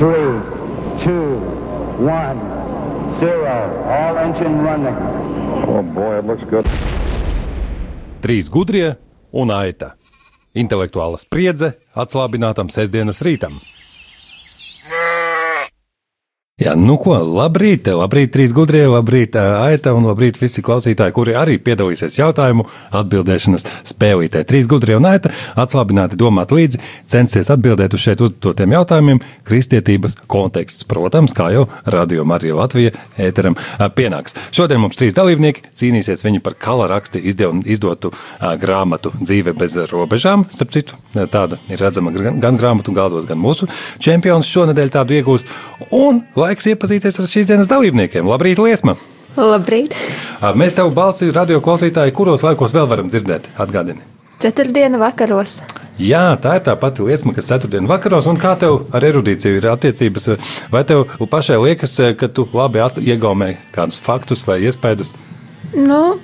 three, two, one, zero. All engine running. Oh, boy, it looks good. Trīs gudrie un aita. Intelektuāla spriedze atslābinātam sestdienas rītam. Jā, nu ko, labrīt, labrīt, trīs gudrie, labrīt, aita un labrīt visi klausītāji, kuri arī piedalīsies jautājumu atbildēšanas spēlītē. Trīs gudrie un aita atslābināti domāt līdzi, censties atbildēt uz šeit uzdotiem jautājumiem, kristietības konteksts, protams, kā jau radio Marija Latvija ēteram pienāks. Šodien mums trīs dalībnieki cīnīsies viņi par kala raksti izdotu grāmatu dzīve bez robežām, starp citu, tāda ir redzama gan, grāmatu galdos, gan mūsu čempions šonadēļ tādu iegūst. Un, laiks iepazīties ar šīs dienas dalībniekiem. Labrīt, Liesma! Labrīt! Mēs tev balsi radio klausītāji, kuros laikos vēl varam dzirdēt? Atgādini! Ceturtdiena vakaros. Jā, tā ir tā pati liesma, kas ceturtdien vakaros. Un kā tev ar erudīciju ir attiecības? Vai tev pašai liekas, ka tu labi iegaumē kādus faktus vai iespējas? Nu,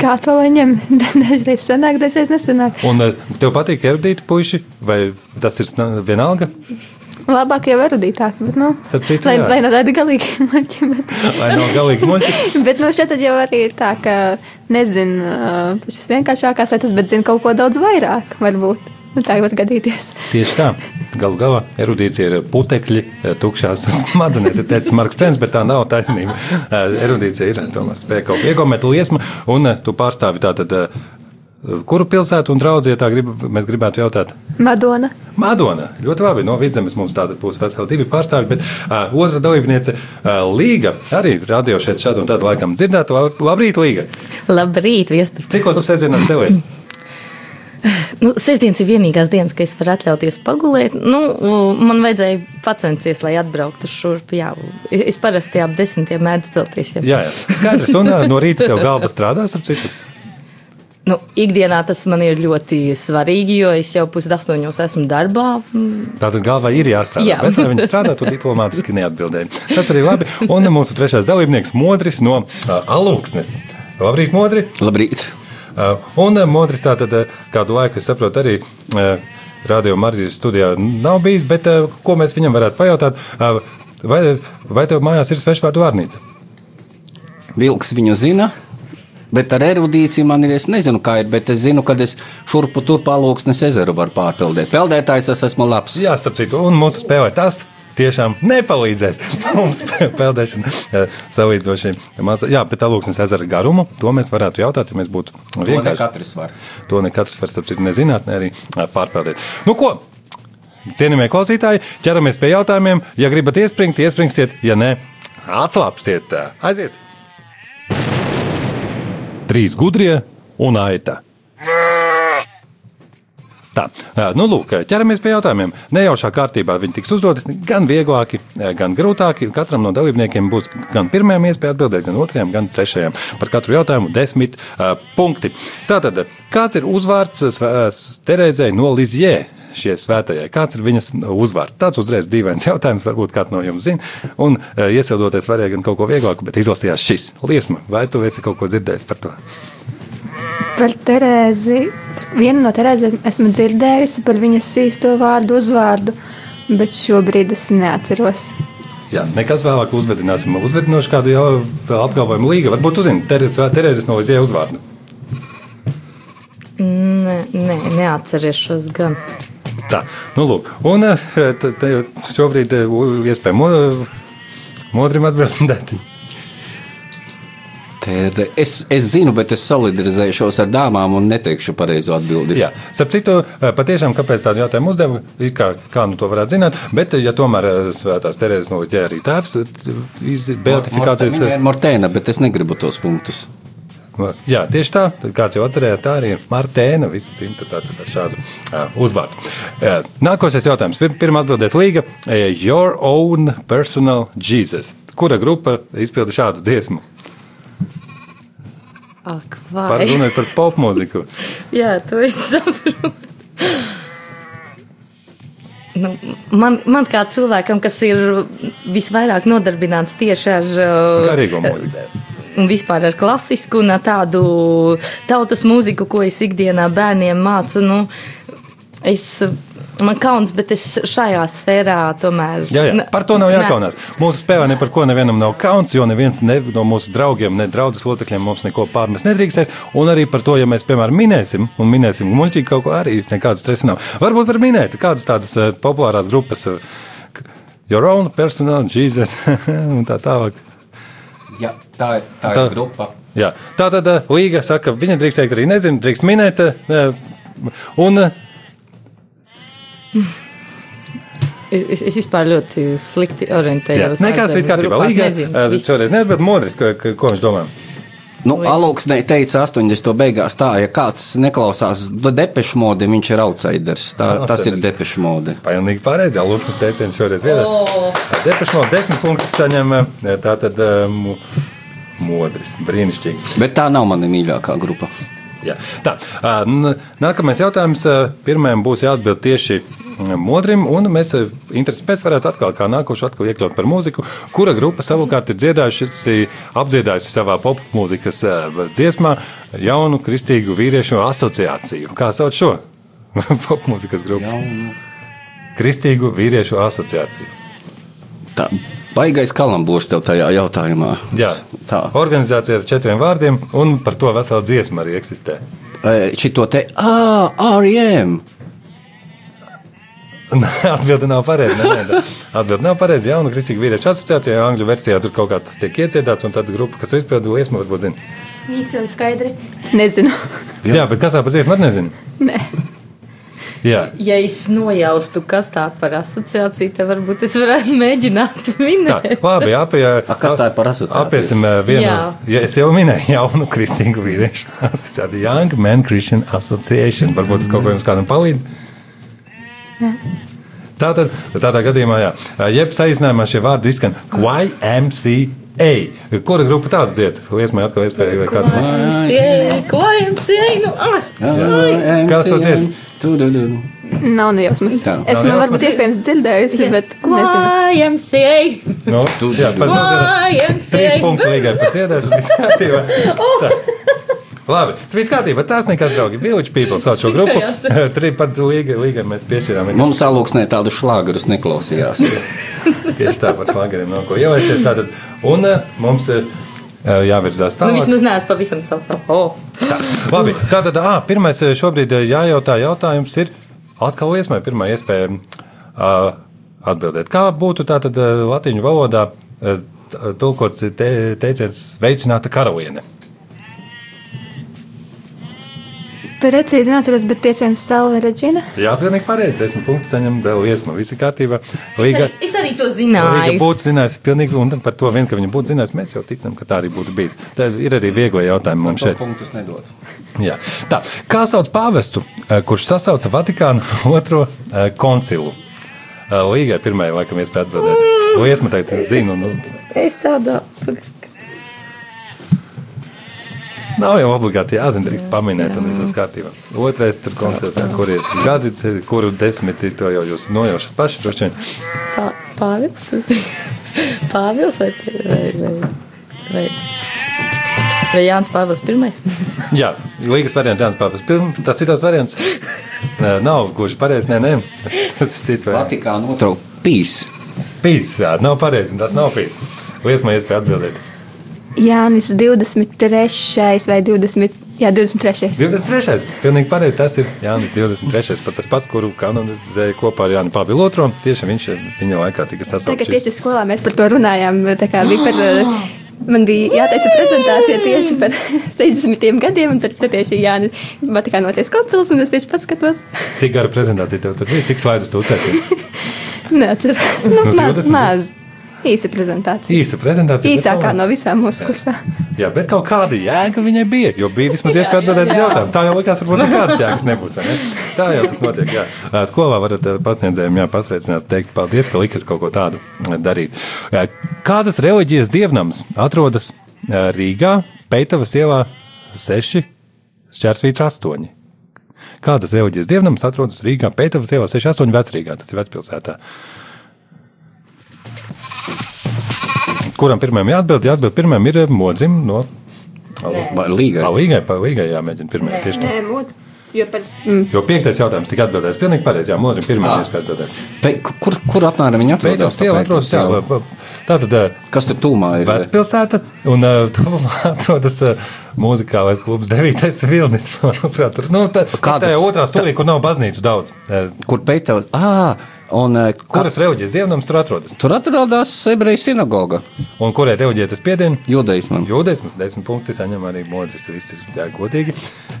kā to lai ņem? Dažreiz sanāk, dažreiz nesanāk. Un tev patīk erudīti puiši, vai tas ir vienalga? Labāk jau erudītāk, bet, nu, citu, lai, lai nav tādi galīgi muļķi. Bet... lai nav galīgi muļķi. bet, nu, šeit jau arī ir tā, ka nezinu, šis vienkāršākās lietas, bet zinu kaut ko daudz vairāk, varbūt. Nu, tā var gadīties. Tieši tā. Galu galā erudīcija ir putekļi, tukšās smadzenes, ir teicis Marks Cens, bet tā nav taisnība. Erudīcija ir tomēr spēja kaut ko iegūmēt liesmu, un tu pārstāvi tātad Kuru pilsētu un draugu vietā grib, mēs gribētu jautāt? Madona. Madona. Ļoti labi. No vidzemes mums tāda būs veseli divi pārstāvji, bet uh, otra dalībniece uh, Līga arī radio šeit šādu un tādu laikam dzirdētu. Labrīt, Līga! Labrīt, Viestur! Cik tu sēdzienās celies? Nu, Sestdienas ir vienīgās dienas, kad es varu atļauties pagulēt. Nu, man vajadzēja pacensties, lai atbrauktu šurp. Jā, es parasti ap desmitiem mēdzu celties. Jā, jā, jā. skaidrs. Un no rīta tev galva strādās ap citu. Nu, ikdienā tas man ir ļoti svarīgi, jo es jau pusdesmitos esmu darbā. Tātad galvā ir jāstrādā. Jā. Bet, lai viņi strādā, tu diplomātiski neatbildēji. Tas arī labi. Un mūsu trešais dalībnieks Modris no uh, Alūksnes. Labrīt, Modri! Labrīt! Uh, un uh, Modris tātad uh, kādu laiku, es saprotu, arī. Radio Marijas studijā nav bijis, bet ko mēs viņam varētu pajautāt? Vai, vai tev mājās ir svešvārdu vārnīca? Vilks viņu zina. Bet ar erudīciju man ir, es nezinu, kā ir, bet es zinu, ka es šurpu tur palūksnes ezeru varu pārpildīt. Peldētājs es esmu labs. Jā, starp citu, un mūsu spēlē tas tiešām nepalīdzēs. Mums peldēšana salīdzinoši maz. Jā, bet tā lūksnes ezera garumu, to mēs varētu jautāt, ja mēs būtu vienkārši. To ne katrs var. To ne katrs var, starp citu, nezināt, ne arī pārpeldēt. Nu, ko? Cienījamie klausītāji, ķeramies pie jautājumiem. Ja gribat iespringt, iespringstiet, ja nē, atslāpstiet, aiziet! Trīs gudrie un aita. Tā, nu, lūk, ķeramies pie jautājumiem. Nejaušā kārtībā viņi tiks uzdoti gan vieglāki, gan grūtāki. Katram no dalībniekiem būs gan pirmajam iespēja atbildēt, gan otrajam, gan trešajam. Par katru jautājumu desmit uh, punkti. Tātad, kāds ir uzvārds Terēzei no Lizjē? šie svētajai. Kāds ir viņas uzvārds? Tāds uzreiz dīvains jautājums, varbūt kāds no jums zina. Un uh, iesildoties varēja gan kaut ko vieglāku, bet izlasījās šis. Liesma, vai tu esi kaut ko dzirdējis par to? Par Terēzi. Vienu no Terēzēm esmu dzirdējusi par viņas īsto vārdu, uzvārdu, bet šobrīd es neatceros. Jā, nekas vēlāk uzvedināsim. Uzvedinoši kādu jau apgalvojumu līga. Varbūt uzzini Terēzes no Līdzīgas uzvārdu. Nē, ne, neatceries šos gan. Tā, nu, lūk, un te, te šobrīd iespējams modrim atbildēt. Tere. Es, es zinu, bet es solidarizēšos ar dāmām un neteikšu pareizo atbildi. Jā, starp citu, patiešām, kāpēc tādu jautājumu uzdevu, kā, kā nu to varētu zināt, bet, ja tomēr svētās Terēzes novizdēja arī tēvs, beatifikācijas. Mortēna, bet es negribu tos punktus. Jā, tieši tā. Kāds jau atcerējās, tā arī ir Martēna. Visi dzimta tātad ar šādu uh, uzvārdu. Nākošais jautājums. Pir, pirmā atbildēs Līga. Your own personal Jesus. Kura grupa izpilda šādu dziesmu? Ak? Par runāt par popmūziku. Jā, to es saprotu. Nu, man, man kā cilvēkam, kas ir visvairāk nodarbināts tieši ar garīgo mūziku un vispār ar klasisku un tādu tautas mūziku, ko es ikdienā bērniem mācu. Nu, es Man kauns, bet es šajā sfērā tomēr. Jā, jā, par to nav jākaunās. Mūsu spēlē ne par ko nevienam nav kauns, jo neviens ne, no mūsu draugiem, ne draugu locekļiem mums neko pārmest nedrīkstēs. Un arī par to, ja mēs, piemēram, minēsim, un minēsim muļķīgi kaut ko, arī nekādas stresa nav. Varbūt var minēt kādas tādas uh, populārās grupas, uh, Your Own Personal, Jesus un tā tālāk. Ja, tā, ir- tā, Tā- ir grupa. Jā. Tā tad uh, Līga saka, viņa drīkst teikt arī nezinu, drīkst minēt. Un, Es, es, es vispār ļoti slikti orientējos. nekas viss kārtībā. Līga šoreiz neatbild modris, ko, ko, viņš domā. Nu, Alūksne teica 80. beigās tā, ja kāds neklausās depešu modi, viņš ir outsiders. Tā, tas ir depešu modi. Pilnīgi pareizi. Jā, Lūksnes teiciens šoreiz vietā. Depešu no desmit punktus saņem eh, tātad um, modris. Brīnišķīgi. Bet tā nav mana mīļākā grupa. Jā. Tā, nākamais jautājums. Pirmajam būs jāatbild tieši modrim, un mēs interesi pēc varētu atkal kā nākošu atkal iekļaut par mūziku, kura grupa savukārt ir dziedājusi, apdziedājusi savā popmūzikas dziesmā jaunu kristīgu vīriešu asociāciju. Kā sauc šo popmūzikas grupu? Jaunu. Kristīgu vīriešu asociāciju. Tā baigais kalambūrs tev tajā jautājumā. Jā, Tā. organizācija ar četriem vārdiem, un par to vesela dziesma arī eksistē. Šito te ah, REM. Atbilde nav pareiza. Atbilde nav pareiza. Jauna kristīga vīriešu asociācijā, angļu versijā tur kaut kā tas tiek iecietēts, un tad grupa, kas izpildīja iesmu, varbūt zina. Īsi un skaidri. Nezinu. Jā, bet kas tā par dziesmu, man nezina. Nē. Jā, Ja es nojaustu, kas tā par asociāciju, tad varbūt es varētu mēģināt tā, minēt. labi, apie, A, kas tā ir par asociāciju? Apiesim ā, vienu, Jā. ja es jau minēju jaunu kristīgu vīriešu asociāciju, Young Men Christian Association. Varbūt tas kaut ko jums kādam palīdz. Tātad, tādā gadījumā, jā, jeb saīsinājumā šie vārdi izskan YMCA. Kura grupa tādu dzied? Liesmai atkal iespēja vai kādu. Ko jums ir? Kas to dzied? Tu, tu, tu. Nav nejausmas. Tā. Es nejausmas. varbūt iespējams dzirdējusi, bet nezinu. YMCA. Nu, jā, par to dzirdēt. YMCA. Trīs punkti līgai par dziedāšanu. Labi, viss kārtībā. Tās nekas, draugi. Village People sauc šo grupu. Trīs par līgai, līgai mēs piešķirām. Mums alūksnē tādu šlāgerus neklausījās. Tieši tā par šlageriem nav ko ielaisties. Tātad. Un eh, mums ir eh, jāvirzās Nu, tālāk. vismaz neesmu pavisam savs. Oh. Tā, labi, tātad ā, pirmais eh, šobrīd eh, jājautā jautājums ir atkal iesmai pirmā iespēja uh, atbildēt. Kā būtu tātad eh, latīņu valodā eh, t- tulkots te, teiciens veicināta karaliene? Precīzi neatceros, bet iespējams Salve Reģina. Jā, pilnīgi pareizi. Desmit punktus saņem vēl iesma. Viss ir kārtībā. Līga. Es arī to Viņa zināju. būtu zinājusi, pilnīgi, un par to vien, ka viņa būtu zinājusi, mēs jau ticam, ka tā arī būtu bijis. Tad ir arī viegli jautājumi mums šeit. punktus nedod. Jā. Tā, kā sauc pāvestu, eh, kurš sasauca Vatikānu otro eh, koncilu? Eh, Līgai pirmajai, laikam, iespēja atbildēt. Liesma teikt, zinu, nu, Es tādā. nav jau obligāti jāzina, drīkst paminēt, un viss kārtībā. Otrais tur koncils, kur ir gadi, kuru desmiti, to jau jūs nojaušat paši, droši vien. Pā, Pāvils? Pāvils vai, vai, vai, vai, vai Jānis Pāvils pirmais? Jā, līgas variants, Jānis Pāvils. Piln- Tas ir tas variants. Nav gluži pareizi, nē, nē. Tas ir cits variants. Vatikāna otro pīs. Pīs, jā, nav pareizi, tas nav pīs. Liesma iespēja atbildēt. Jānis 23. vai 20. Jā, 23. 23. Pilnīgi pareizi. Tas ir Jānis 23. Pat tas pats, kuru kanonizēja kopā ar Jānu Pāvilu II. Tieši viņš viņa laikā tika Tagad sasaukts. tieši skolā mēs par to runājām. Par, eh, man bija jātaisa prezentācija tieši par 60 gadiem, un tad, tieši Jānis Vatikānoties koncils, un es tieši paskatos. Cik gara prezentācija tev tur bija? Cik slaidus tu uztaisīji? Neatceros. Nu, Nu, maz, 20. maz. Īsa prezentācija. Īsa prezentācija. Īsākā no visām mūsu kursā. Jā, bet kaut kāda jēga viņai bija. Jo bija vismaz iespēja atbildēt uz jautājumu. Tā jau likās, varbūt nekādas jēgas nebūs. Ne? Tā jau tas notiek. Jā. Skolā varat pacientiem pasveicināt, teikt paldies, ka likas kaut ko tādu darīt. Kādas reliģijas dievnams atrodas Rīgā, Peitavas ielā 6, Šķērsvītra 8? Kādas reliģijas dievnams atrodas Rīgā, Peitavas ielā 6, 8 vecrīgā? Tas ir vecpilsētā. Kuram pirmajam jāatbild? Jāatbild pirmajam ir modrim no līgai? Līgai, pa līgai jāmēģina pirmajai tieši tā. Nē. Jo par, mm, Jo piektais jautājums tika atbildēts pilnīgi pareizi. Jā, Modrim pirmā Ah. iespēja atbildēt. Pe, kur, kur apmēram viņi atrodas? Iela atrodas, jā, va- tātad eh, Kas tur tūmā ir? vecpilsēta un uh, tuvumā atrodas mūzikālais klubs 9. vilnis. Manuprāt, tur, nu, tā, tas Kādas- tajā otrā stūrī, kur nav baznīcu daudz. Eh, Kur Pēters? Ah, un kur, Kuras reliģijas dievnams tur atrodas? tur atrodas ebreju sinagoga, Un kurai reliģijai tas piediena? judaismam. Jūdeismas desmit punkti saņem arī modris. Viss ir jā, godīgi.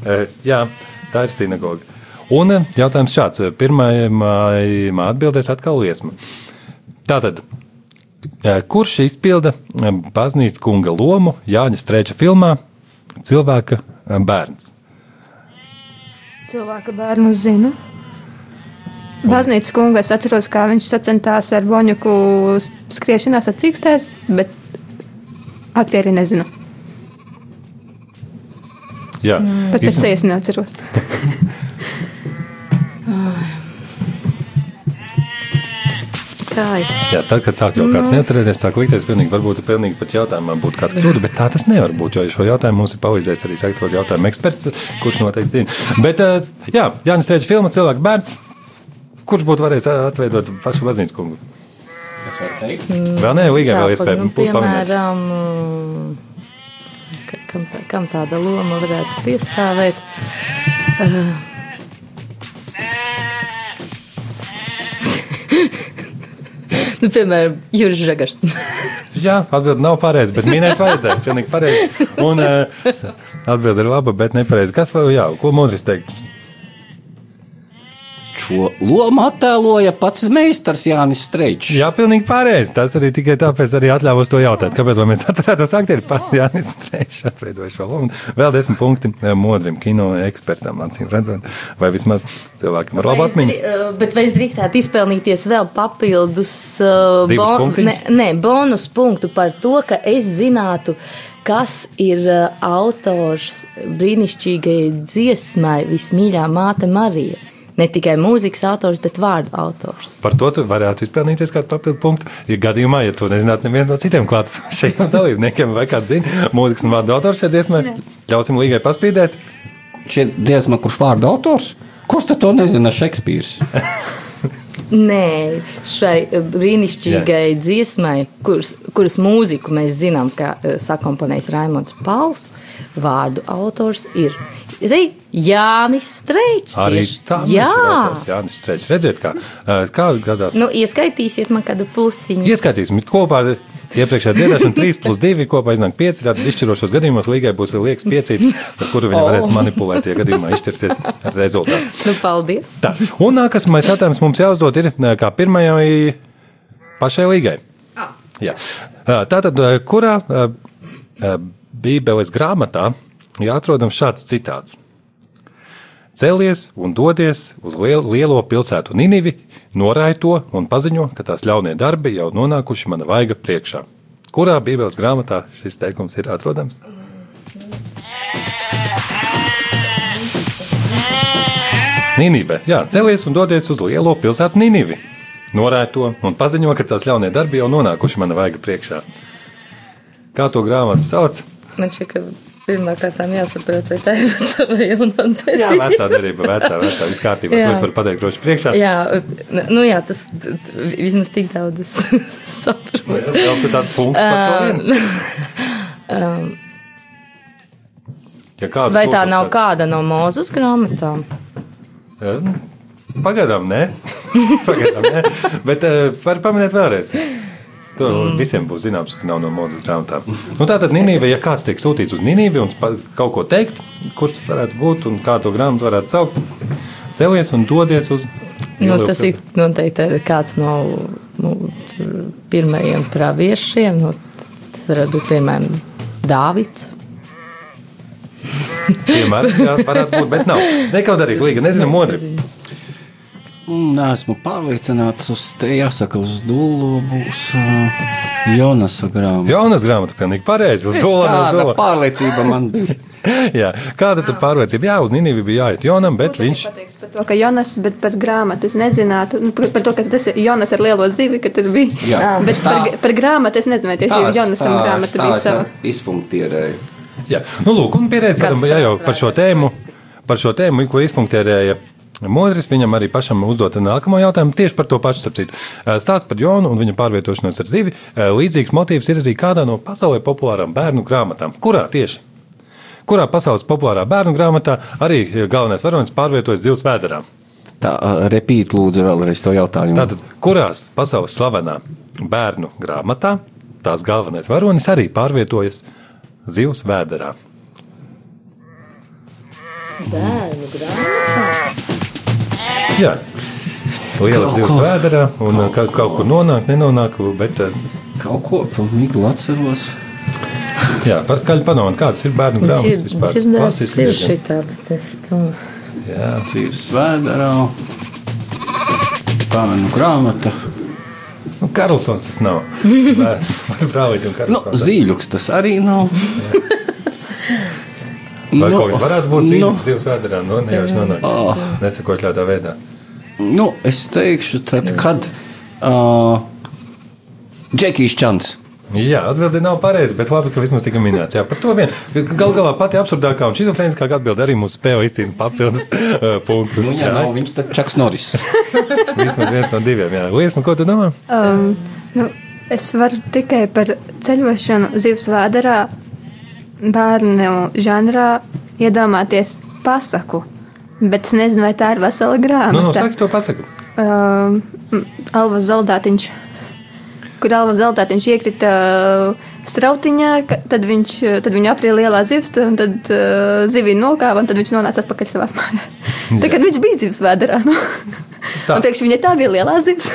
Eh, Jā, tā ir sinagoga. Un eh, jautājums šāds. Pirmā atbildēs atkal liesma. Tātad, kurš izpilda baznīcas kunga lomu Jāņa Streča filmā Cilvēka bērns? cilvēka bērnu zinu. Baznīcas kungu es atceros, kā viņš sacentās ar Boņuku skriešanās atcīkstēs, bet aktieri nezinu. Jā, Pat pēc sejas neatceros. Kā es Jā, tad, kad sāk jau kāds neatcerēties, sāk likties, pilnīgi, varbūt pilnīgi pat jautājumā būtu kāda kļūda, bet tā tas nevar būt, jo šo jautājumu mums ir palīdzējis arī sagatavot jautājumu eksperts, kurš noteikti zina. Bet, eh, jā, Jānis Strēča filma Cilvēku bērns, kurš būtu varējis atveidot pašu baznīcas kungu? Tas var teikt. Vēl nē, līgai vēl tā, iespēja nu, piemēram, ka- kam, tā, kam tāda loma varētu piestāvēt? Uh, nu, piemēram, Juris Žagars. Jā, atbildi nav pareizi, bet minēt vajadzēja, pilnīgi pareizi. Un uh, atbildi ir laba, bet nepareizi. Kas vēl, jā, ko Modris teikt? Šo lomu attēloja pats meistars Jānis Streičs. Jā, pilnīgi pareizi. Tas arī tikai tāpēc arī atļāvos to jautāt. Kāpēc mēs atcerētos aktieri pats Jānis Strēčs atveidojuši vēl lomu? Vēl desmit punkti eh, modrim kino ekspertam, acīm redzot, vai vismaz cilvēkam ar labu atmiņu. uh, Bet vai es drīkstētu izpelnīties vēl papildus uh, Divus ne, ne, bonus punktu par to, ka es zinātu, kas ir autors brīnišķīgajai dziesmai Vismīļā māte Marija. Ne tikai mūzikas autors, bet vārdu autors. Par to tu varētu izpelnīties kādu papildu punktu. Ja gadījumā, ja to nezinātu neviens no citiem klātesošajiem dalībniekiem, vai kāds zina mūzikas un vārdu autors šajā dziesmā, ļausim līgai paspīdēt. Šie diezgan kurš vārdu autors? Kurš tad to nezina? Šekspīrs. Nē, šai uh, brīnišķīgai dziesmai, kuras, kuras mūziku mēs zinām, ka uh, sakomponējis Raimons Pauls, vārdu autors ir arī Jānis Streičs. Arī tieši. tā Jā, Jā, tas strēķis. Redziet, kā, kā gadās. nu, ieskaitīsiet man kādu plusiņu. Ieskaitīsim kopā ar iepriekšējā dziedāšanu 3 plus 2 kopā iznāk 5. Tad izšķirošos gadījumos līgai būs liekas piecītis, ar kuru viņa varēs manipulēt, ja gadījumā izšķirsies rezultāts. Nu, paldies! Tā. Un nākamais jautājums mums jāuzdod ir kā pirmajai pašai līgai. Jā. Eh, Tātad, kurā Bībeles grāmatā jāatrodams šāds citāts? Cēlies un dodies uz liel, lielo pilsētu Ninivi, norāj to un paziņo, ka tās ļaunie darbi jau nonākuši mana vaiga priekšā. Kurā Bībeles grāmatā šis teikums ir atrodams? Ninive. Jā, cēlies un dodies uz lielo pilsētu Ninivi. Norāj to un paziņo, ka tās ļaunie darbi jau nonākuši mana vaiga priekšā. Kā to grāmatu sauc? Man šķiet, ka pirmā kārtā jāsaprot, vai tā ir vecā vai jaunā Jā, vecā derība, vecā, vecā, viss kārtībā. Jā. To es varu pateikt droši priekšā. Jā, nu jā, tas vismaz tik daudz es saprotu. Vēl tu tāds punkts par to vien. Ja Vai tā nav kāda no mūzes grāmatām? Ja, nu, Pagaidām, nē. Pagaidām, nē. Bet uh, var pamanīt vēlreiz. To mm. visiem būs zināms, ka nav no mūzikas grāmatām. Nu, tā tad Nīnīva, ja kāds tiek sūtīts uz Nīnīvi un kaut ko teikt, kurš tas varētu būt un kā to grāmatu varētu saukt, celies un dodies uz. Nu, tas ir noteikti kāds no nu, tur pirmajiem praviešiem. Nu, tas varētu būt piemēram Dāvids. Piemēram, jā, varētu būt, bet nav. Neko darīt, līga, nezinām otru. Esmu pārliecināts, uz te jāsaka, uz dūlu būs uh, Jonasa grāmata. Jaunas grāmatas, pilnīgi pareizi. Uz dolu, uz Tāda pārliecība man bija. Jā, kāda tur pārliecība? Jā, uz Nīnīvi bija jāiet Jonam, bet viņš. pateiks par to, ka Jonas, bet par grāmatu es nezinātu. Nu, par, to, ka tas ir Jonas ar lielo zivi, ka tur bija. Jā, bet tā- par, par grāmatu es nezinu, vai tieši Jonasam grāmata bija sava. Izpunktierēju. Jā, nu, lūk, un pieredzi Kāds jā, jau par šo tēmu. par šo tēmu, ko izpunktēja Modris, viņam arī pašam uzdot nākamo jautājumu tieši par to pašu sapcītu. Stāsts par Jonu un viņa pārvietošanos ar zivi. Līdzīgs motīvs ir arī kādā no pasaulē populārām bērnu grāmatām. Kurā tieši? Kurā pasaules populārā bērnu grāmatā arī galvenais varonis pārvietojas zivs vēderā? Tā, repīt lūdzu vēlreiz to jautājumu. Tātad, kurās pasaules slavenā bērnu grāmatā tās galvenais varonis arī pārvietojas zivs vēderā? Bērnu grāmatā. Jā. Liela Kaut zivs vēderā un kaut, kaut kur nonāk, nenonāk, bet eh, Kaut ko miglu atceros. jā, par skaļu padomāt, kādas ir bērnu grāmatas vispār. Dzirdēts, Klasiski ir diezgan. šitāds tests. Jā, Cīrs vēderā. Bērnu grāmata. nu, Karlsons tas nav. Vai Brālīt un Nu, Karlsons. zīļuks tas arī nav. Vai Nu, kaut kā varētu būt nu, zīmes zivs vēderā? Nu, nejauši nonāks. Ah. Nesakot tādā veidā. Nu, es teikšu, tad, kad uh, Džekijs Čants. Jā, atbildi nav pareizi, bet labi, ka vismaz tika minēts. Jā, par to vien. Gal galā pati absurdākā un šizofrēniskākā atbilde arī mūsu spēle izcīna papildus uh, punktus. Nu, jā, nav viņš tad Čaks Noris. Vismaz viens no diviem. Jā, Liesma, ko tu domā? Um, nu, es varu tikai par ceļošanu zivs vēderā, bērnu žanrā iedomāties pasaku. Bet es nezinu, vai tā ir vesela Nu, nu, grāmata. saki to pasaku. um, Alva Zaldātiņš, kur Alva Zaldātiņš iekrita uh, strautiņā, tad, viņš, uh, tad viņu aprīja lielā zivs, un tad uh, zivī nokāva, un tad viņš nonāca atpakaļ savās mājās. Tagad viņš bija zivs vēderā. Nu. Tā. Un priekš viņai tā bija lielā zivs.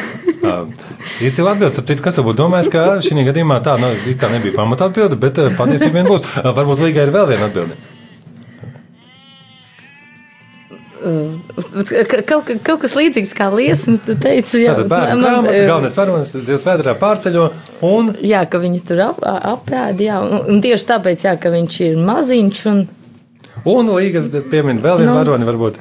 Īstenībā atbildes, ap citu, kas varbūt domājis, ka šī gadījumā tā nu, it kā nebija pamata atbilde, bet eh, patiesībā vien būs. Eh, Varbūt līgai ir vēl viena atbilde. Ka- Kaut, ka- kaut kas līdzīgs kā liesma, tu teici, jā, Tātad bērnu man, grāmata, eh, galvenais varonis zivs vēderā pārceļo un Jā, ka viņi tur ap, apēda, jā, un, un tieši tāpēc, jā, ka viņš ir maziņš un, Un Līga piemin vēl vienu Nu. varoni, varbūt.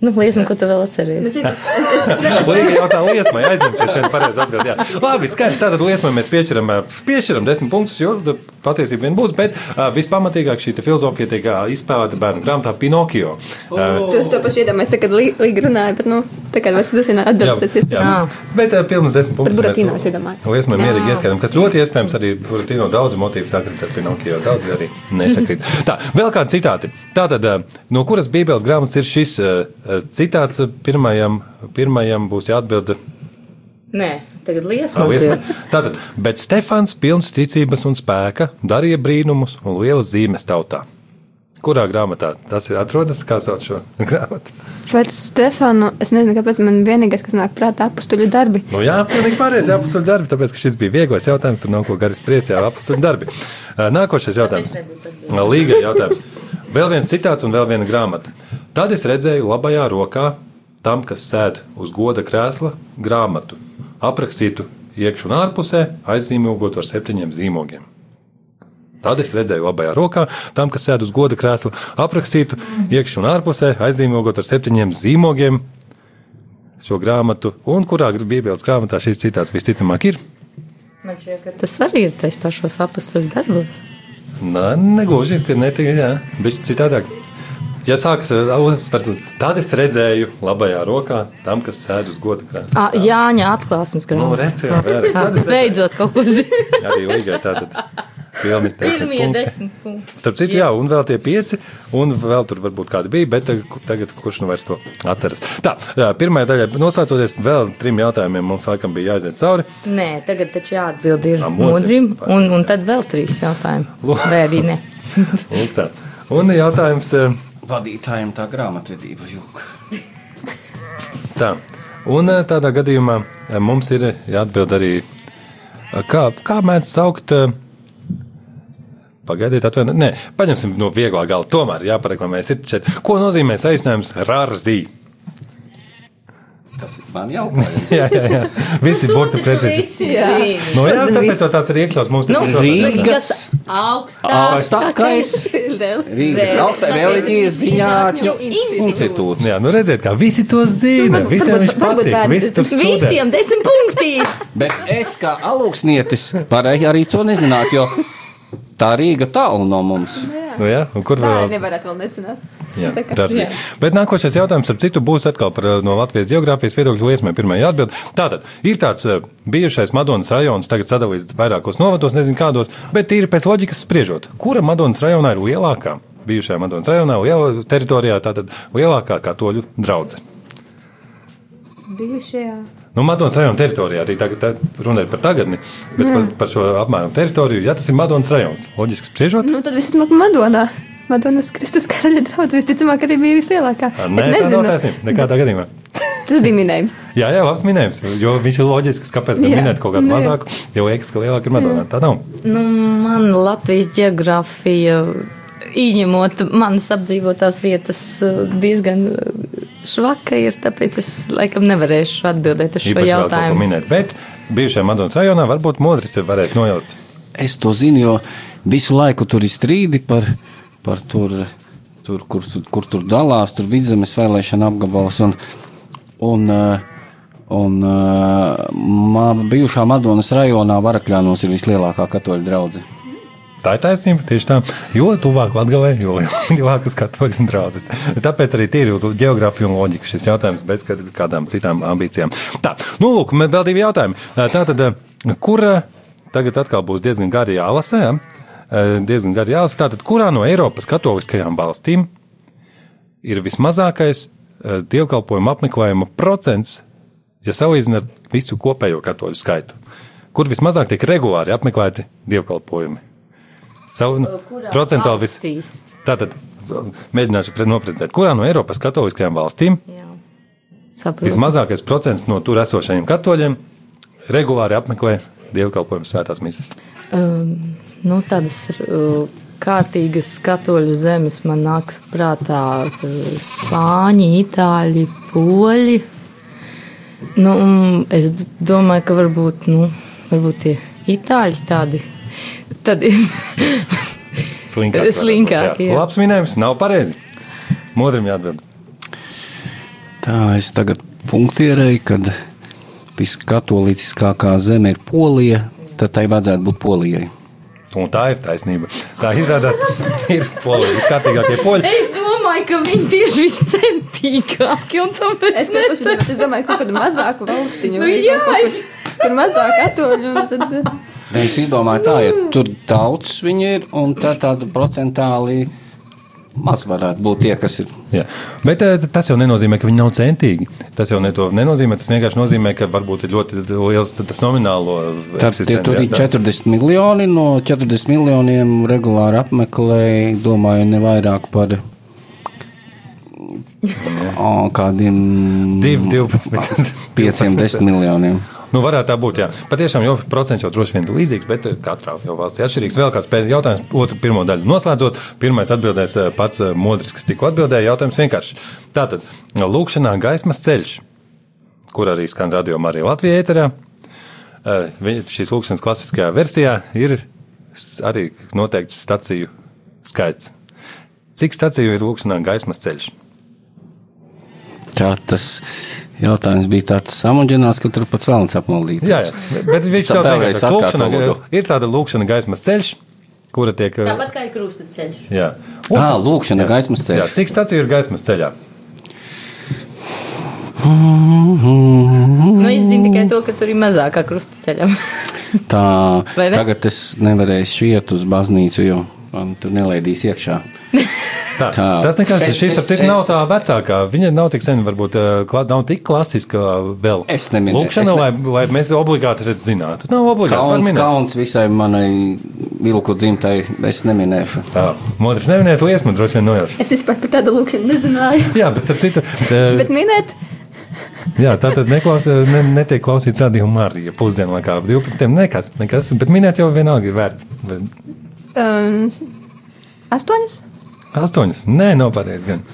Nu, liesma, ko tu vēl atceries. Līga jautā liesmai, aizņemsies vienu pareizi atbildi. jā. Labi, skaidrs, tātad liesmai mēs piešķiram, piešķiram desmit punktus, jo tā patiesībā vien būs, bet ā, vispamatīgāk šī te filozofija tiek izspēlēta bērnu grāmatā Pinokio. Ā, Tu es to pašu iedomājos, kad Līga runāja, bet, nu, tā kā vairs vien atbildes pēc iespējas. Ah. Bet uh, pilnas desmit punktus. Buratino mēs- es iedomājos. Liesmai Jā. mierīgi ieskaidām, kas ļoti iespējams arī Buratino daudz motīvu sakrīt ar Pinokio, daudz arī nesakrīt. Tā, vēl kādi citāti. Tātad, uh, no kuras bībeles grāmatas ir šis uh, uh, citāts uh, pirmajam, pirmajam būs jāatbild Nē, tagad liesma. Tātad, bet Stefans pilns ticības un spēka darīja brīnumus un lielas zīmes tautā. Kurā grāmatā tas ir atrodas? Kā sauc šo grāmatu? Par Stefanu es nezinu, kāpēc man vienīgais, kas nāk prātā, apstuļu darbi. Nu, jā, pilnīgi pareizi. Jā, apakstuļu darbi, tāpēc, ka šis bija vieglais jautājums, tur nav ko gari spriest. Jā, apakstuļu darbi. Ā, Nākošais jautājums. Līga jautājums. Vēl viens citāts un vēl viena grāmata. Tad es redzēju labajā rokā tam, kas sēž uz goda krēsla, grāmatu, aprakstītu iekšā un ārpusē, aizzīmogot ar septiņiem zīmogiem. Tad es redzēju labajā rokā tam, kas sēž uz goda krēsla, aprakstītu iekšā un ārpusē, aizzīmogot ar septiņiem zīmogiem šo grāmatu, un kurā Bībeles grāmatā šis citāts visticamāk ir. Man šķiet, ka tas arī ir tais pašos apakstuļu darbos. Nē, negluži, ka ne tikai bet citādāk. Ja sākas ar uzsvars, tad es redzēju labajā rokā tam, kas sēž uz goda krēsla. Ah, Jāņa atklāsmes Nu, grāmatā. redz, jā. Ah, es redzēju. Beidzot, kaut ko zinu. Arī līgai tātad. Pirmie punkti. desmit punkti. Starp citu, jā, un vēl tie pieci, un vēl tur varbūt kādi bija, bet tagad, tagad kurš nu vairs to atceras. Tā, jā, pirmajā daļā noslēdzoties, vēl trim jautājumiem mums laikam bija jāiziet cauri. Nē, tagad taču jāatbild ir modrim. un, un tad vēl trīs jautājumi. Lūk. Vai arī ne? Un, tā. un jautājums eh, Vadītājiem tā grāmatvedība vilka. tā. Un eh, tādā gadījumā eh, mums ir jāatbild arī, eh, kā, kā mēdz saukt. eh, Pagaidiet, atvainojiet. Nē, paņemsim no vieglā gala. Tomēr jāpareklamēs. ir šeit. Ko nozīmē saīsinājums Rārzī? Tas ir man jautājums. Jā, jā, jā. Visi burti precīzi. Nu, jā, Tas tāpēc jau tāds ir iekļauts mūsu Nu. Rīgas augstākais. Rīgas augstākais reliģijas ziņātņu institūts. Jā, nu redziet, kā visi to zina. varbūt- Visiem viņš patīk. Visi tur studē. Visiem desmit punkti! Bet es kā alūksnietis varēju arī to nezināt, jo tā Rīga tālu no mums. Nu, jā, un kur vēl? nevarētu vēl nezināt. Jā, Rārdzīga. Bet nākošais jautājums, ap citu, būs atkal par, uh, no Latvijas geogrāfijas viedokļa liesmai pirmā jāatbild. Tātad, ir tāds uh, bijušais Madonas rajons, tagad sadalīts vairākos novados, nezinu kādos, bet tīri pēc loģikas spriežot, kura Madonas rajonā ir lielākā? Bijušajā Madonas rajonā, liela teritorijā, tātad lielākā katoļu draudze. Bijušajā. Nu, Madonas rajona teritorijā arī tagad tā, runa ir par tagadni, bet par, par šo apmēram teritoriju, ja tas ir Madonas rajons, loģiski spriežot. Nu, tad visticamāk Madonā. Madonas Kristus karaļa draugs visticamāk arī bija vislielākā. Nē, es tā nav nezinu. taisnība. Nekādā gadījumā. Tas bija minējums. Jā, jā, labs minējums. Jo viņš ir loģisks, kāpēc gan Jā. minēt kaut kādu Nu, jā. mazāku, jo liekas, ka lielāka ir Madona. Tā nav. Nu, man Latvijas geogrāfija, izņemot manas apdzīvotās vietas, diezgan švaka ir, tāpēc es laikam nevarēšu atbildēt uz šo Īpaši jautājumu. minēt. Bet bijušajā Madonas rajonā varbūt modris ir varējis nojaust. Es to zinu, jo visu laiku tur ir strīdi par, par tur, tur, kur, tur, kur tur dalās, tur vidzemes vēlēšana apgabals. Un, un, eh, un eh, ma, bijušā Madonas rajonā Varakļānos ir vislielākā katoļu draudzene. Tā ir taisnība, tieši tā. Jo tuvāk Latvijai, jo lielākas katoļas un draudzes. Tāpēc arī tīri uz geogrāfiju un loģiku šis jautājums bez kād- kādām citām ambīcijām. Tā, nu, lūk, man vēl divi jautājumi. Tātad, kur tagad atkal būs diezgan gari jālasa, ja? diezgan gari jālasa. Tātad, kurā no Eiropas katoliskajām valstīm ir vismazākais dievkalpojuma apmeklējuma procents, ja salīdzinām ar visu kopējo katoļu skaitu? Kur vismazāk tiek regulāri apmeklēti dievkalpojumi? Savu, kurā procentuāli vis... Tātad mēģināšu pre- noprecēt, kurā no Eiropas katoliskajām valstīm vismazākais procents no tur esošajiem katoļiem regulāri apmeklē dievkalpojumu svētās misijas. Um, nu, tādas uh, kārtīgas katoļu zemes man nāk prātā Spāņi, Itāļi, Poļi. Nu, un es domāju, ka varbūt, nu, varbūt tie Itāļi tādi. Tādi Slinkāk. Slinkāk, varbūt, jā. Labs minējums, nav pareizi. Modrim jāatbild. Tā es tagad punktierēju, kad viskatolīciskākā zeme ir Polija, tad tai vajadzētu būt Polijai. Un tā ir taisnība. Tā izrādās, ir polija, viskārtīgākie poļi. Es domāju, ka viņi tieši viscentīgākie un tāpēc Es, nepaši, domāju, es domāju, ka kaut kādu mazāku valstiņu. Nu jā, kaut es- kur, kur mazāk katoļu. Tad, Es izdomāju, tā, ja tur daudz viņi ir, un tā tāda procentāli maz varētu būt tie, kas ir. Jā. Bet eh, tas jau nenozīmē, ka viņi nav centīgi. Tas jau ne nenozīmē. Tas vienkārši nozīmē, ka varbūt ir ļoti liels tas nominālo. Tad tie tur ir 40 miljoni, no 40 miljoniem regulāri apmeklēja, domāju, ne vairāk par o, kādiem 2, 12, 5, 10 miljoniem. Nu, varētu tā būt. Jā. Patiešām, jo procents jau droši vien ir līdzīgs, bet eh, katrā jau valstī atšķirīgs. Vēl kāds pēdējais jautājums, otru pirmo daļu noslēdzot. Pirmais atbildēs eh, pats eh, Modris, kas tikko atbildēja. Jautājums vienkārši. Tātad, lūkšanā gaismas ceļš, kur arī skan radio Marija Latvijā ēterā. Šīs lūkšanas klasiskajā versijā ir arī noteikts staciju skaits. Cik staciju ir lūkšanā gaismas ceļš? Tā tas jautājums bija tāds samuģinās, ka tur pats vēlams apmaldīt. Jā, jā. bet viņš lūkšanā, atkārto, lūdzu. ir tāda lūkšana gaismas ceļš, kura tiek. eh, Tāpat kā ir krustaceļš. Jā, Ā, lūkšana gaismas ceļš. Jā, cik stācija ir gaismas ceļā? Nu, es zinu tikai to, ka tur ir mazākā krustaceļa. Tā, Vai ne? tagad es nevarēšu iet uz baznīcu, jo man tur nelaidīs iekšā. Tā, Tā. tas nekas, Es- šis es- ap cik nav tā vecākā. Viņa nav tik sen, varbūt eh, klā- nav tik klasiska vēl. Es neminēju, Lūkšana, ne- lai, lai mēs obligāti redz zinātu. Nav obligāti. Kauns, kauns visai manai vilku dzimtai, es neminēšu. Tā, Modris nevinēs liesmu, droši vien nojauš. es vispār par tādu lūkšanu nezināju. Jā, bet starp citu, eh, Bet minēt, jā, tā tad neklaus, ne, netiek klausīts radio Marija pusdienu laikā, 12. nekas, nekas, bet minēt jau vienalga ir vērts. Bet um, astoņas? Astoņas, nē, nav pareizi gan.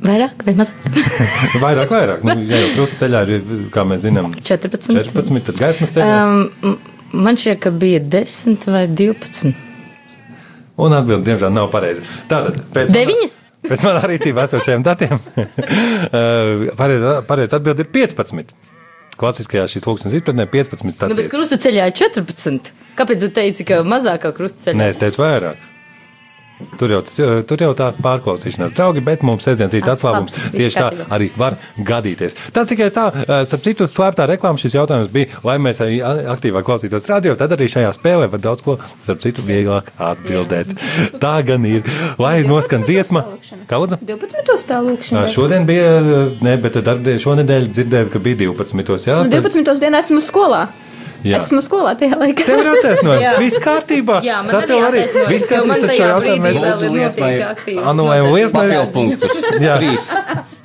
Vairāk vai mazāk? Vairāk, vairāk. Nu, jā, jau krusta ceļā ir, kā mēs zinām, 14. 14, tad gaismas ceļā. Um, man šķiet, ka bija 10 vai 12. Un atbildi, diemžēl, nav pareizi. Tātad, pēc Deviņas? Pēc manā rīcībā esošajiem datiem, eh, pareizi pareiz atbildi ir 15. Klasiskajā šīs lūkšanas izpratnē 15 Nu, bet stācijas. krustaceļā ir 14. Kāpēc tu teici, ka mazākā krustaceļā? Nē, es teicu vairāk. Tur jau, tur jau tā pārklausīšanās, draugi, bet mums sestdienas rīta atklājums Labi, tieši tā arī var gadīties. Tas tikai tā, eh, starp citu, slēptā reklāma šis jautājums bija, lai mēs arī aktīvāk klausītos radio, tad arī šajā spēlē var daudz ko, starp citu, vieglāk atbildēt. Tā gan ir. Lai noskan dziesma. Kaudza? 12. tā lūkšana. Šodien bija, ne, bet darbdien šonedēļ dzirdēju, ka bija 12. Jā, Nu, tad- 12. dienā esmu skolā. Jā. Esmu skolā tajā laikā. Tev ir attaisnojums, viss kārtībā. Jā, man arī tev attaisnojas, viss jo kārtībā, tajā jautājumu mēs notiek liesmai. Jā. Trīs.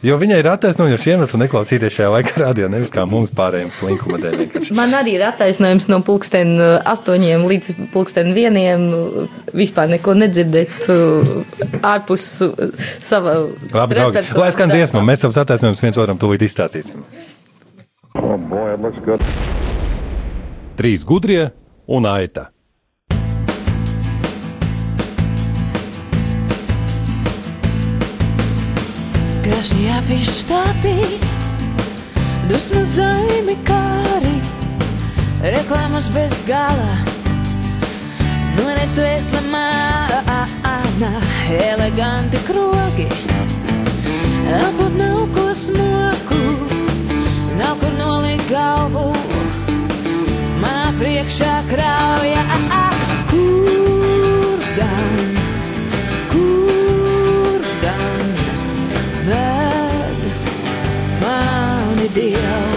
Jo viņai ir attaisnojoši iemesli neklausīties šajā laikā radio, nevis kā mums pārējiem slinkuma dēļ. vienkārši. Man arī ir attaisnojums no pulksten uh, astoņiem līdz pulksten vieniem uh, vispār neko nedzirdēt uh, ārpus sava Labi, draugi, lai skan dziesma, mēs savus attaisnojumus viens otram tūlīt izstāstīsim. Oh, boy, it looks good. Trīs gudrie un aita. Krasnie afištāpī, dusmu zaimi kāri, reklāmas bez gala. Nonēc tu esi mana, eleganti krogi, apud nav ko smoku, nav kur nolikt galvu. Manā priekšā krauja, kur gan, kur gan ved mani Dievs.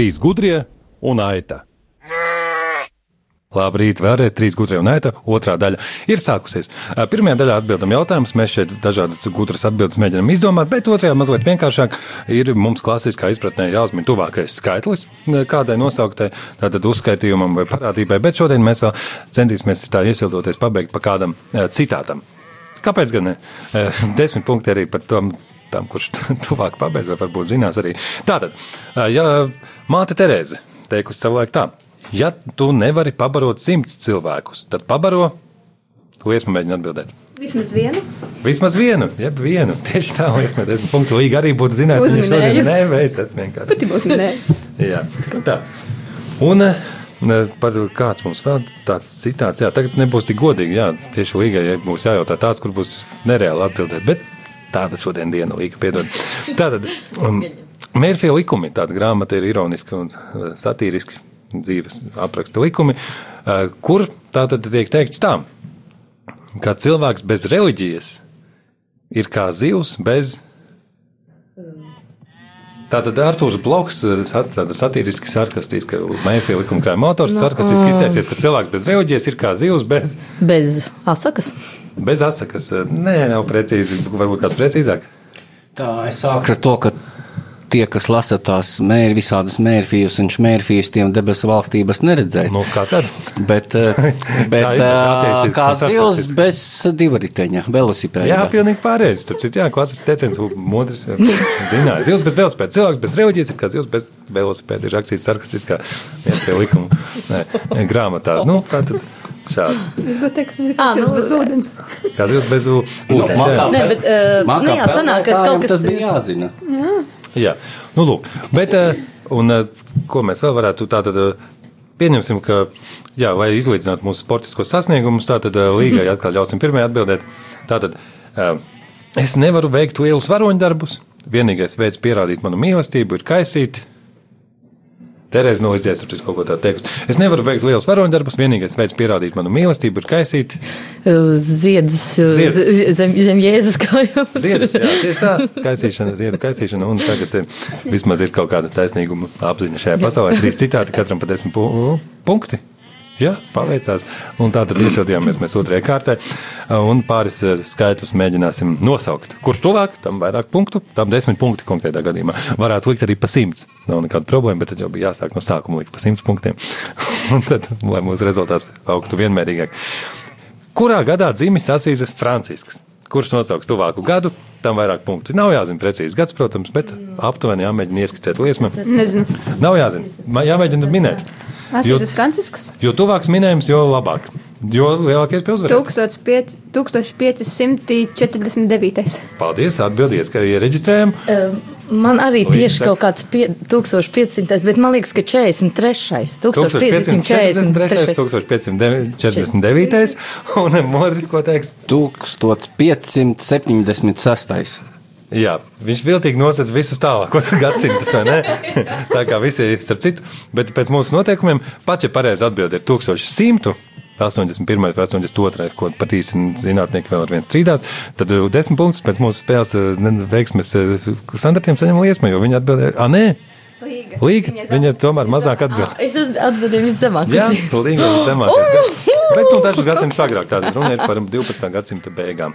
Trīs gudrie un aita. Labrīt, vēlreiz trīs gudrie un aita. Otrā daļa ir sākusies. Pirmajā daļā atbildam jautājumus. Mēs šeit dažādas gudras atbildes mēģinām izdomāt, bet otrajā mazliet vienkāršāk ir mums klasiskā izpratnē jāuzmin tuvākais skaitlis kādai nosauktai, tātad uzskaitījumam vai parādībai, bet šodien mēs vēl centīsimies tā iesildoties pabeigt pa kādam citātam. Kāpēc gan ne? Desmit punkti arī par tom tam, kurš tuvāk pabeidz, vai varbūt zinās arī. Tātad, ja māte Terēze teikusi savulaik tā, ja tu nevari pabarot simts cilvēkus, tad pabaro, liesmu mēģina atbildēt. Vismaz vienu. Vismaz vienu, jeb vienu. Tieši tā, liesmu desmit punktu. Līga arī būtu zinājis, ka viņš šodien neveic, es vienkārši. Tibos minēja. Jā, tā. Un par kāds mums vēl tāds citāts, jā, tagad nebūs tik godīgi, jā, tieši līgai ja būs jājautā tāds, kur būs nereāli atbildēt, bet tāda šodien diena līga, piedod. Tātad, um, Mērfija likumi, tāda grāmata ir ironiski un eh, satīriski dzīves apraksta likumi, eh, kur tā tad tiek teikts tā, ka cilvēks bez reliģijas ir kā zivs bez. Tātad Arthurs Bloks, eh, sat- satiriski sarkastiska Mēfija likuma krājuma autors, sarkastiski izteicies, ka cilvēks bez reliģijas ir kā zivs bez, Bez asakas. Bez asakas. Nē, nav precīzi, varbūt kāds precīzāk. Tā es sāku ar to, ka tie, kas lasa tās mēri, visādas mērfijas un šmērfijas, tiem debesu valstības neredzēja. Nu, kā tad? Bet, eh, bet ir, eh, kā sarkastisks. bez divriteņa, velosipēda. Jā, pilnīgi pareizi. Starp citu, jā, klasisks teiciens, modrs zināja. Zivs bez velospēda. Cilvēks bez reliģijas ir kā zivs bez velospēda. Ir rakstīts sarkastiskā vietā likuma nē, grāmatā. Nu, tā tad šādi. Es gribēju teikt, ka tas ir Ā, nu, bez ūdens. Kā zivs bez ū- ūdens. jā. Nē, bet uh, nu, jā, sanāk, ka kaut kas tas bija jāzina. Jā, nu, lūk. Bet, eh, un eh, ko mēs vēl varētu tātad. eh, Pieņemsim, ka, jā, lai izlīdzinātu mūsu sportiskos sasniegumus, tātad eh, līgai atkal ļausim pirmajai atbildēt. Tātad eh, es nevaru veikt lielus varoņdarbus. Vienīgais veids pierādīt manu mīlestību ir kaisīt. Terēzi no izdzies, ap kaut ko tādu teikt. Es nevaru veikt lielus varoņdarbus. Vienīgais veids pierādīt manu mīlestību ir kaisīt. ziedus Ziedus. zem, zem Jēzus kājām. Ziedus, jā, tieši tā, kaisīšana, ziedu kaisīšana, un tagad eh, vismaz ir kaut kāda taisnīguma apziņa šajā pasaulē. Trīs citāti, katram pa desmit pu punkti. Jā, paveicās. Un tā tad iesildījāmies mēs otrajā kārtā. Un pāris eh, skaitļus mēģināsim nosaukt. Kurš tuvāk, tam vairāk punktu, tam desmit punkti konkrētā gadījumā. Varētu likt arī pa simts. Nav nekāda problēma, bet tad jau bija jāsāk no sākuma likt pa simts punktiem. Un tad, lai mūsu rezultāts augtu vienmērīgāk. Kurā gadā dzimis Asīzes Francisks? Kurš nosauks tuvāku gadu, tam vairāk punktu. Nav jāzina precīzi gads, protams, bet aptuveni jāmēģina ieskicēt liesmu. Nezinu. Nav jāzina, jāmēģina minēt. Jo, Asītas Francisks. jo tuvāks minējums, jo labāk. Jo lielākais pilsētas. 1500 1549. Paldies, atbildies, ka iereģistrējam. Man arī Līdz tieši saka. kaut kāds pie, 1500, bet man liekas, ka 43. 1543. 1549. Un Modris, ko teiks? 1576. Jā, viņš viltīgi nosacīja visus tālākos gadsimtus, vai ne? Tā kā visi ir starp citu. Bet pēc mūsu noteikumiem, pat ja pareizi atbild ir 1100. 81. vai 82. ko pat īsti zinātnieki vēl ar vienu strīdās, tad eh, desmit punktus pēc mūsu spēles ne- veiksmes eh, standartiem saņem liesmu, jo viņi atbildēja, ah, nē, Līga, viņa tomēr mazāk atbild. Es atbildēju viszemāk. Jā, Līga ir zemākais. Bet nu, dažus gadsimtus agrāk tāda runa ir par 12. gadsimta beigām.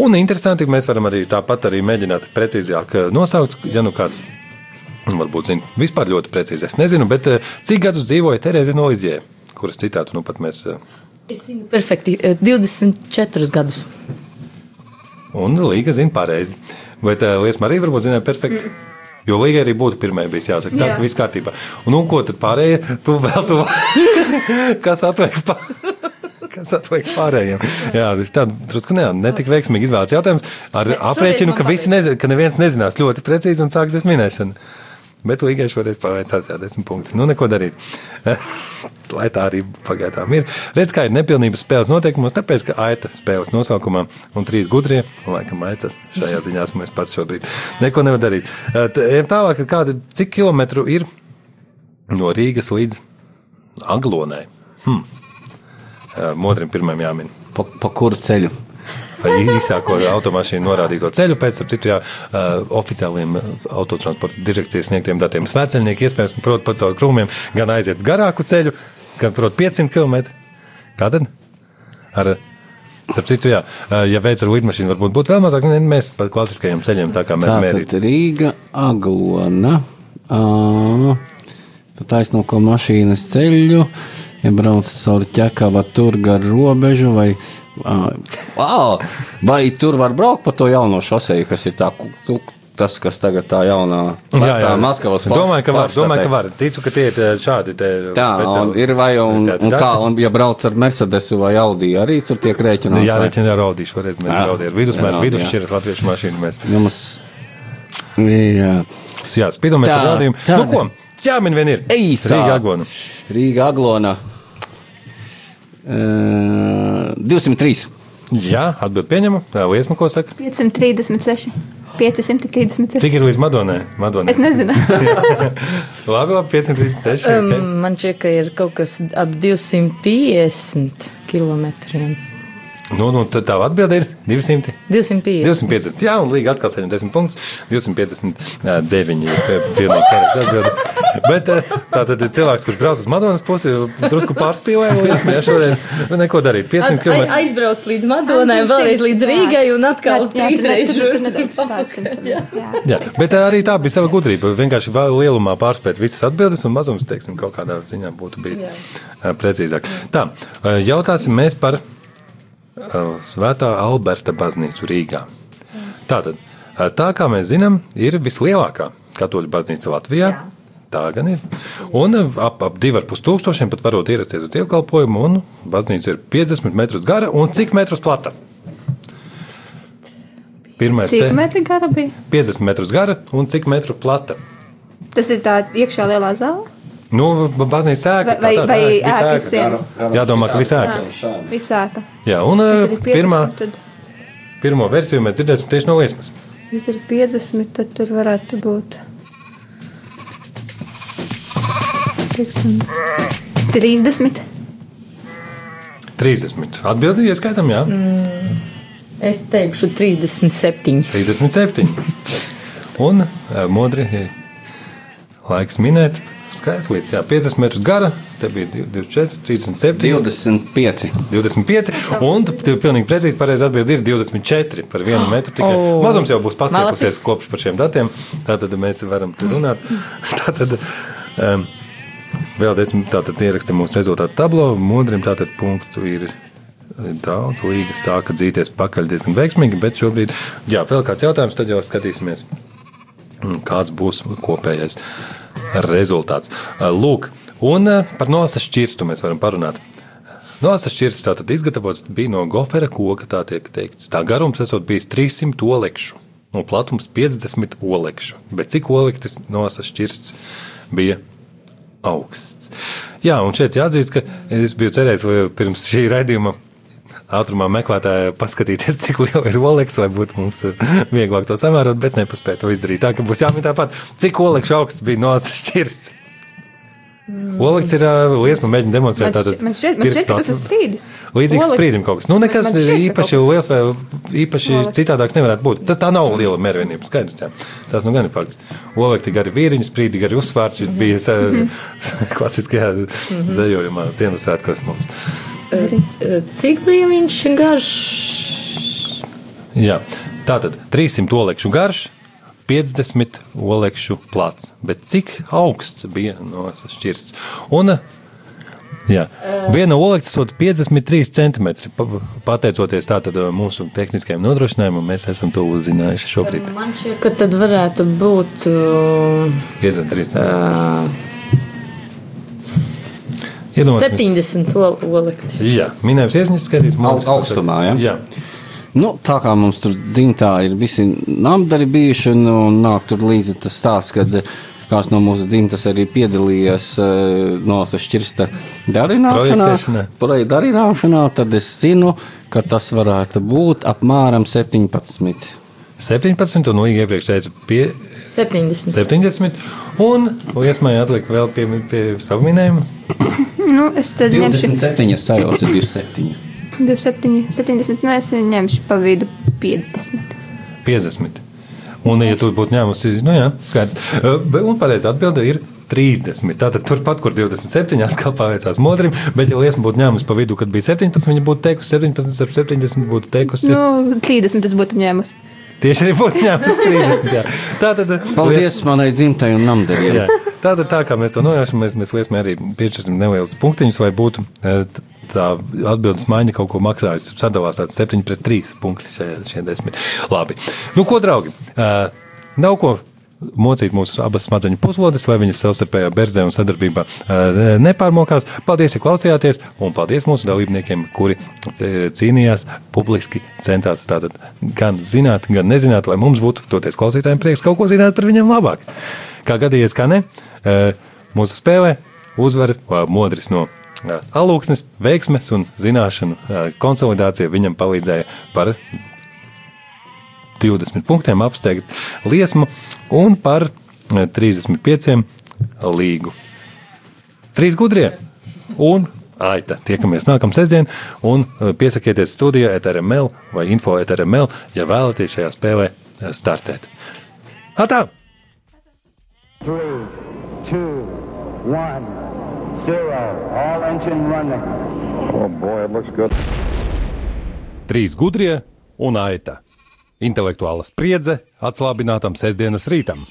Un interesanti, ka mēs varam arī tāpat arī mēģināt precīzāk eh, nosaukt, ja nu kāds. Varbūt zina, vispār ļoti precīzi. Es nezinu, bet eh, cik gadus dzīvoja Terēza no Izjē, kuras citātu nu pat mēs. eh, Es zinu, perfekti. eh, 24 gadus. Un Līga zina pareizi. Bet uh, Liesma arī varbūt zināja perfekti. Jo Līga arī būtu pirmā bijis jāsaka. Tā Jā. ka viss kārtībā. Un, un ko tad pārējie? Tu vēl tu. Kas atliek? Kas atliek pārējiem? Jā, tas tā, drusku ne, netik veiksmīgi izvēlēts jautājums ar aprēķinu, ka visi nezina, ka neviens nezinās ļoti precīzi un sāksies minēšana. Bet Līgai šoreiz paveicās, jā, desmit punkti. Nu, neko darīt. Lai tā arī pagaidām ir. Redz, kā ir nepilnības spēles noteikumos, tāpēc, ka aita spēles nosaukumā un trīs gudrie, un laikam aita šajā ziņā esmu es pats šobrīd. Neko nevar darīt. Tālāk, kāda, cik kilometru ir no Rīgas līdz Aglonai? Hm. Eh, Modrim pirmajam jāmin. Pa, pa kuru ceļu? Īsāko automašīnu norādīto ceļu pēc citu jā, uh, oficiāliem autotransporta direkcijas sniegtiem datiem. Svētceļnieki iespējams prot pa caur krūmiem gan aiziet garāku ceļu, gan prot 500 km. Kā tad? Ar, starp citu, jā, uh, ja veids ar lidmašīnu varbūt būtu vēl mazāk, ne, mēs pa klasiskajiem ceļiem, tā kā mēs mērījām. tad Rīga, Aglona. ā, Pa taisnoko mašīnas ceļu, ja brauc caur ķekava tur gar robežu, vai, wow, vai tur var braukt pa to jauno šoseju, kas ir tā, tas, kas tagad tā jaunā, vecā Maskavas Domāju, ka var, domāju, ka var. Ticu, ka tie ir eh, šādi te Tā, un ir vai, un, un kā, un ja brauc ar Mercedesu vai Audi, arī tur tiek rēķināts. Jā, reķina ar Audi šoreiz mēs Jā. ar Audi ar vidusmēru, Jā, vidusšķiras latviešu mašīnu mēs. Jums, jā. Jā, spidometru rādījumu. Nu ko, jāmin vien ir. Īsā. Rīga Agona. Rīga Aglona. Uh, 203. Jā, atbild pieņemu. Tā liesma, ko saka? 536. 530. Cik ir līdz Madonai? Madonai. Es nezinu. labi, labi, 536. Um, Okay. man šķiet, ka ir kaut kas ap 250 km. Nu, nu, tā atbilde ir 200. 250. 250. Jā, un līga atkal 70 punktus. 259 ir pilnīgi korekta atbilde. Bet eh, tā tad ir cilvēks, kurš brauc uz Madonas pusi, drusku pārspīlēja, un iespēja šoreiz neko darīt. 500 km. Aizbrauc līdz Madonai, vēlreiz līdz Rīgai un atkal trīs reizes tur šurp nedaudz turp pārsim. atpakaļ, jā. Bet eh, arī tā bija sava gudrība. Vienkārši vēl lielumā pārspēt visas atbildes, un mazums, teiksim, kaut kādā ziņā būtu bijis eh, precīzāk. Tā, jautāsim mēs par Svētā Alberta baznīcu Rīgā. Tātad, tā kā mēs zinām, ir vislielākā katoļu baznīca Latvijā. Tā gan ir. Un ap, ap 2,5 tūkstošiem pat varot ierasties uz dievkalpojumu, un baznīca ir 50 metrus gara un cik metrus plata? Pirmais Cik te- metri gara bija? 50 metrus gara un cik metru plata. Tas ir tā iekšā lielā zāle? Nu, ba- baznīca ēka. Vai- vai- ēka, ēka. sienas? Jādomā, ka visa ēka. Visāka. Jā, un eh, ir 50, pirmā, Tad, pirmo versiju mēs dzirdēsim tieši no liesmas. ja tur ir 50, tad tur varētu būt. Teiksim, 30. 30. Atbildīgi, ieskaitām, jā. Mm. Es teikšu 37. 37. Un eh, modri ir laiks minēt. Skaitlīts, jā, 50 metrus gara, te bija 24, 37, 25. 25, un tu tu pilnīgi precīzi pareizi atbildi ir 24 par vienu metru. Tikai Oh. mazums jau būs pastiekusies Malacis. kopš par šiem datiem, tātad mēs varam tur runāt. Tātad, um, vēl desmit, tātad ierakstiem mūsu rezultātu tablo, modrim tātad punktu ir daudz, līgas sāka dzīties pakaļ diezgan veiksmīgi, bet šobrīd, jā, vēl kāds jautājums, tad jau skatīsimies, kāds būs kopējais rezultāts. Lūk, un eh, par nosas šķirstu mēs varam parunāt. Nosas šķirsts tātad izgatavots bija no gofera koka, tā tiek teikts. Tā garums esot bijis 300 olekšu, un platums 50 olekšu. Bet cik olektis nosas šķirsts bija augsts? Jā, un šeit jāatzīst, ka es biju cerējis, ka pirms šī raidījuma ātrumā meklētāja paskatīties, cik liela ir olekts, lai būtu mums eh, vieglāk to samērot, bet nepaspēja to izdarīt. Tā ka būs jāmin tāpat, cik olekšu augsts bija nosas šķirsts. Mm. Olekts ir uh, liesma, mēģina demonstrēt ir sprīdis. Līdzīgs sprīdim kaut kas. Nu, nekas šķiet, īpaši liels vai īpaši Olekts. citādāks nevarētu būt. Tas tā nav liela mērvienība, skaidrs. Jā. Tas nu gan ir fakts. Olekti gari vīriņu, sprīdi gari uzsvārds, šis bija mm -hmm. klasiskajā dzējojumā Ziemassvētkos mums. Cik bija viņš garš? Jā. Tātad 300 olekšu garš, 50 olekšu plats. Bet cik augsts bija no šķirsts? Un, jā, viena olekta ir 53 cm. Pateicoties tātad mūsu tehniskajam nodrošinājumam, mēs esam to uzzinājuši šobrīd. Man šķiet, ka tad varētu būt. Uh, 53 cm. uh. 70 ol- olektis. Jā, minējums iesniegts skatīs Au- augstumā, ja? Jā. Nu, tā kā mums tur dzimtā ir visi namdari bijuši, un, un nāk tur līdzi tas stāsts, kad kāds no mūsu dzimtas arī piedalījies uh, nosas šķirsta darināšanā, projekta darināšanā, tad es zinu, ka tas varētu būt apmēram 17. 17, un Līga iepriekš teica pie 70. 70, un Liesmai atlika vēl pie, pie savu minējumu. Nu, es tad ņemšu 27 sajauca 27. 27, 70, nu es ņemšu pa vidu 50. 50. Un, ja tu būtu ņēmusi, nu jā, skaidrs. Bet- Un pareizi atbilde ir 30. Tātad turpat, kur 27, atkal paveicās modrim, bet, ja liesma būtu ņēmusi pa vidu, kad bija 17, viņa būtu teikusi 17, ar 70 būtu teikusi. Nu. Nu, 30 es būtu ņēmusi. Tieši arī būtu ņēmusi 30. Jā. Tātad, uh, Paldies manai dzimtai un namdariem. Jā. Tātad, tā kā mēs to nojaušam, mēs, mēs liesmē arī piešķirsim nelielus punktiņus, lai būtu t- tā atbildes maiņa kaut ko maksājusi. Sadalās tāds 7 pret 3 punkti šie, šie desmit. Labi. Nu, ko, draugi? Uh, nav ko mocīt mūsu abas smadzeņu puslodes, lai viņas savstarpējā berzē un sadarbībā uh, nepārmokās. Paldies, ja klausījāties, un paldies mūsu dalībniekiem, kuri cīnījās, publiski centās tātad gan zināt, gan nezināt, lai mums būtu toties klausītājiem prieks kaut ko zināt par viņiem labāk. Kā gadījies, kā ne, eh, mūsu spēlē uzvar eh, modris no eh, alūksnes, veiksmes un zināšanu eh, konsolidācija viņam palīdzēja par 20 punktiem apsteigt liesmu un par eh, 35 līgu. Trīs gudrie un aita. Tiekamies nākamā sestdienā un eh, piesakieties studijā ETRML vai info ETRML, ja vēlaties šajā spēlē eh, startēt. Atā! Three, two, one, zero. All engine running. Oh boy, it looks good. Trīs gudrie un aita. Intelektuāla spriedze atslābinātam sestdienas rītam.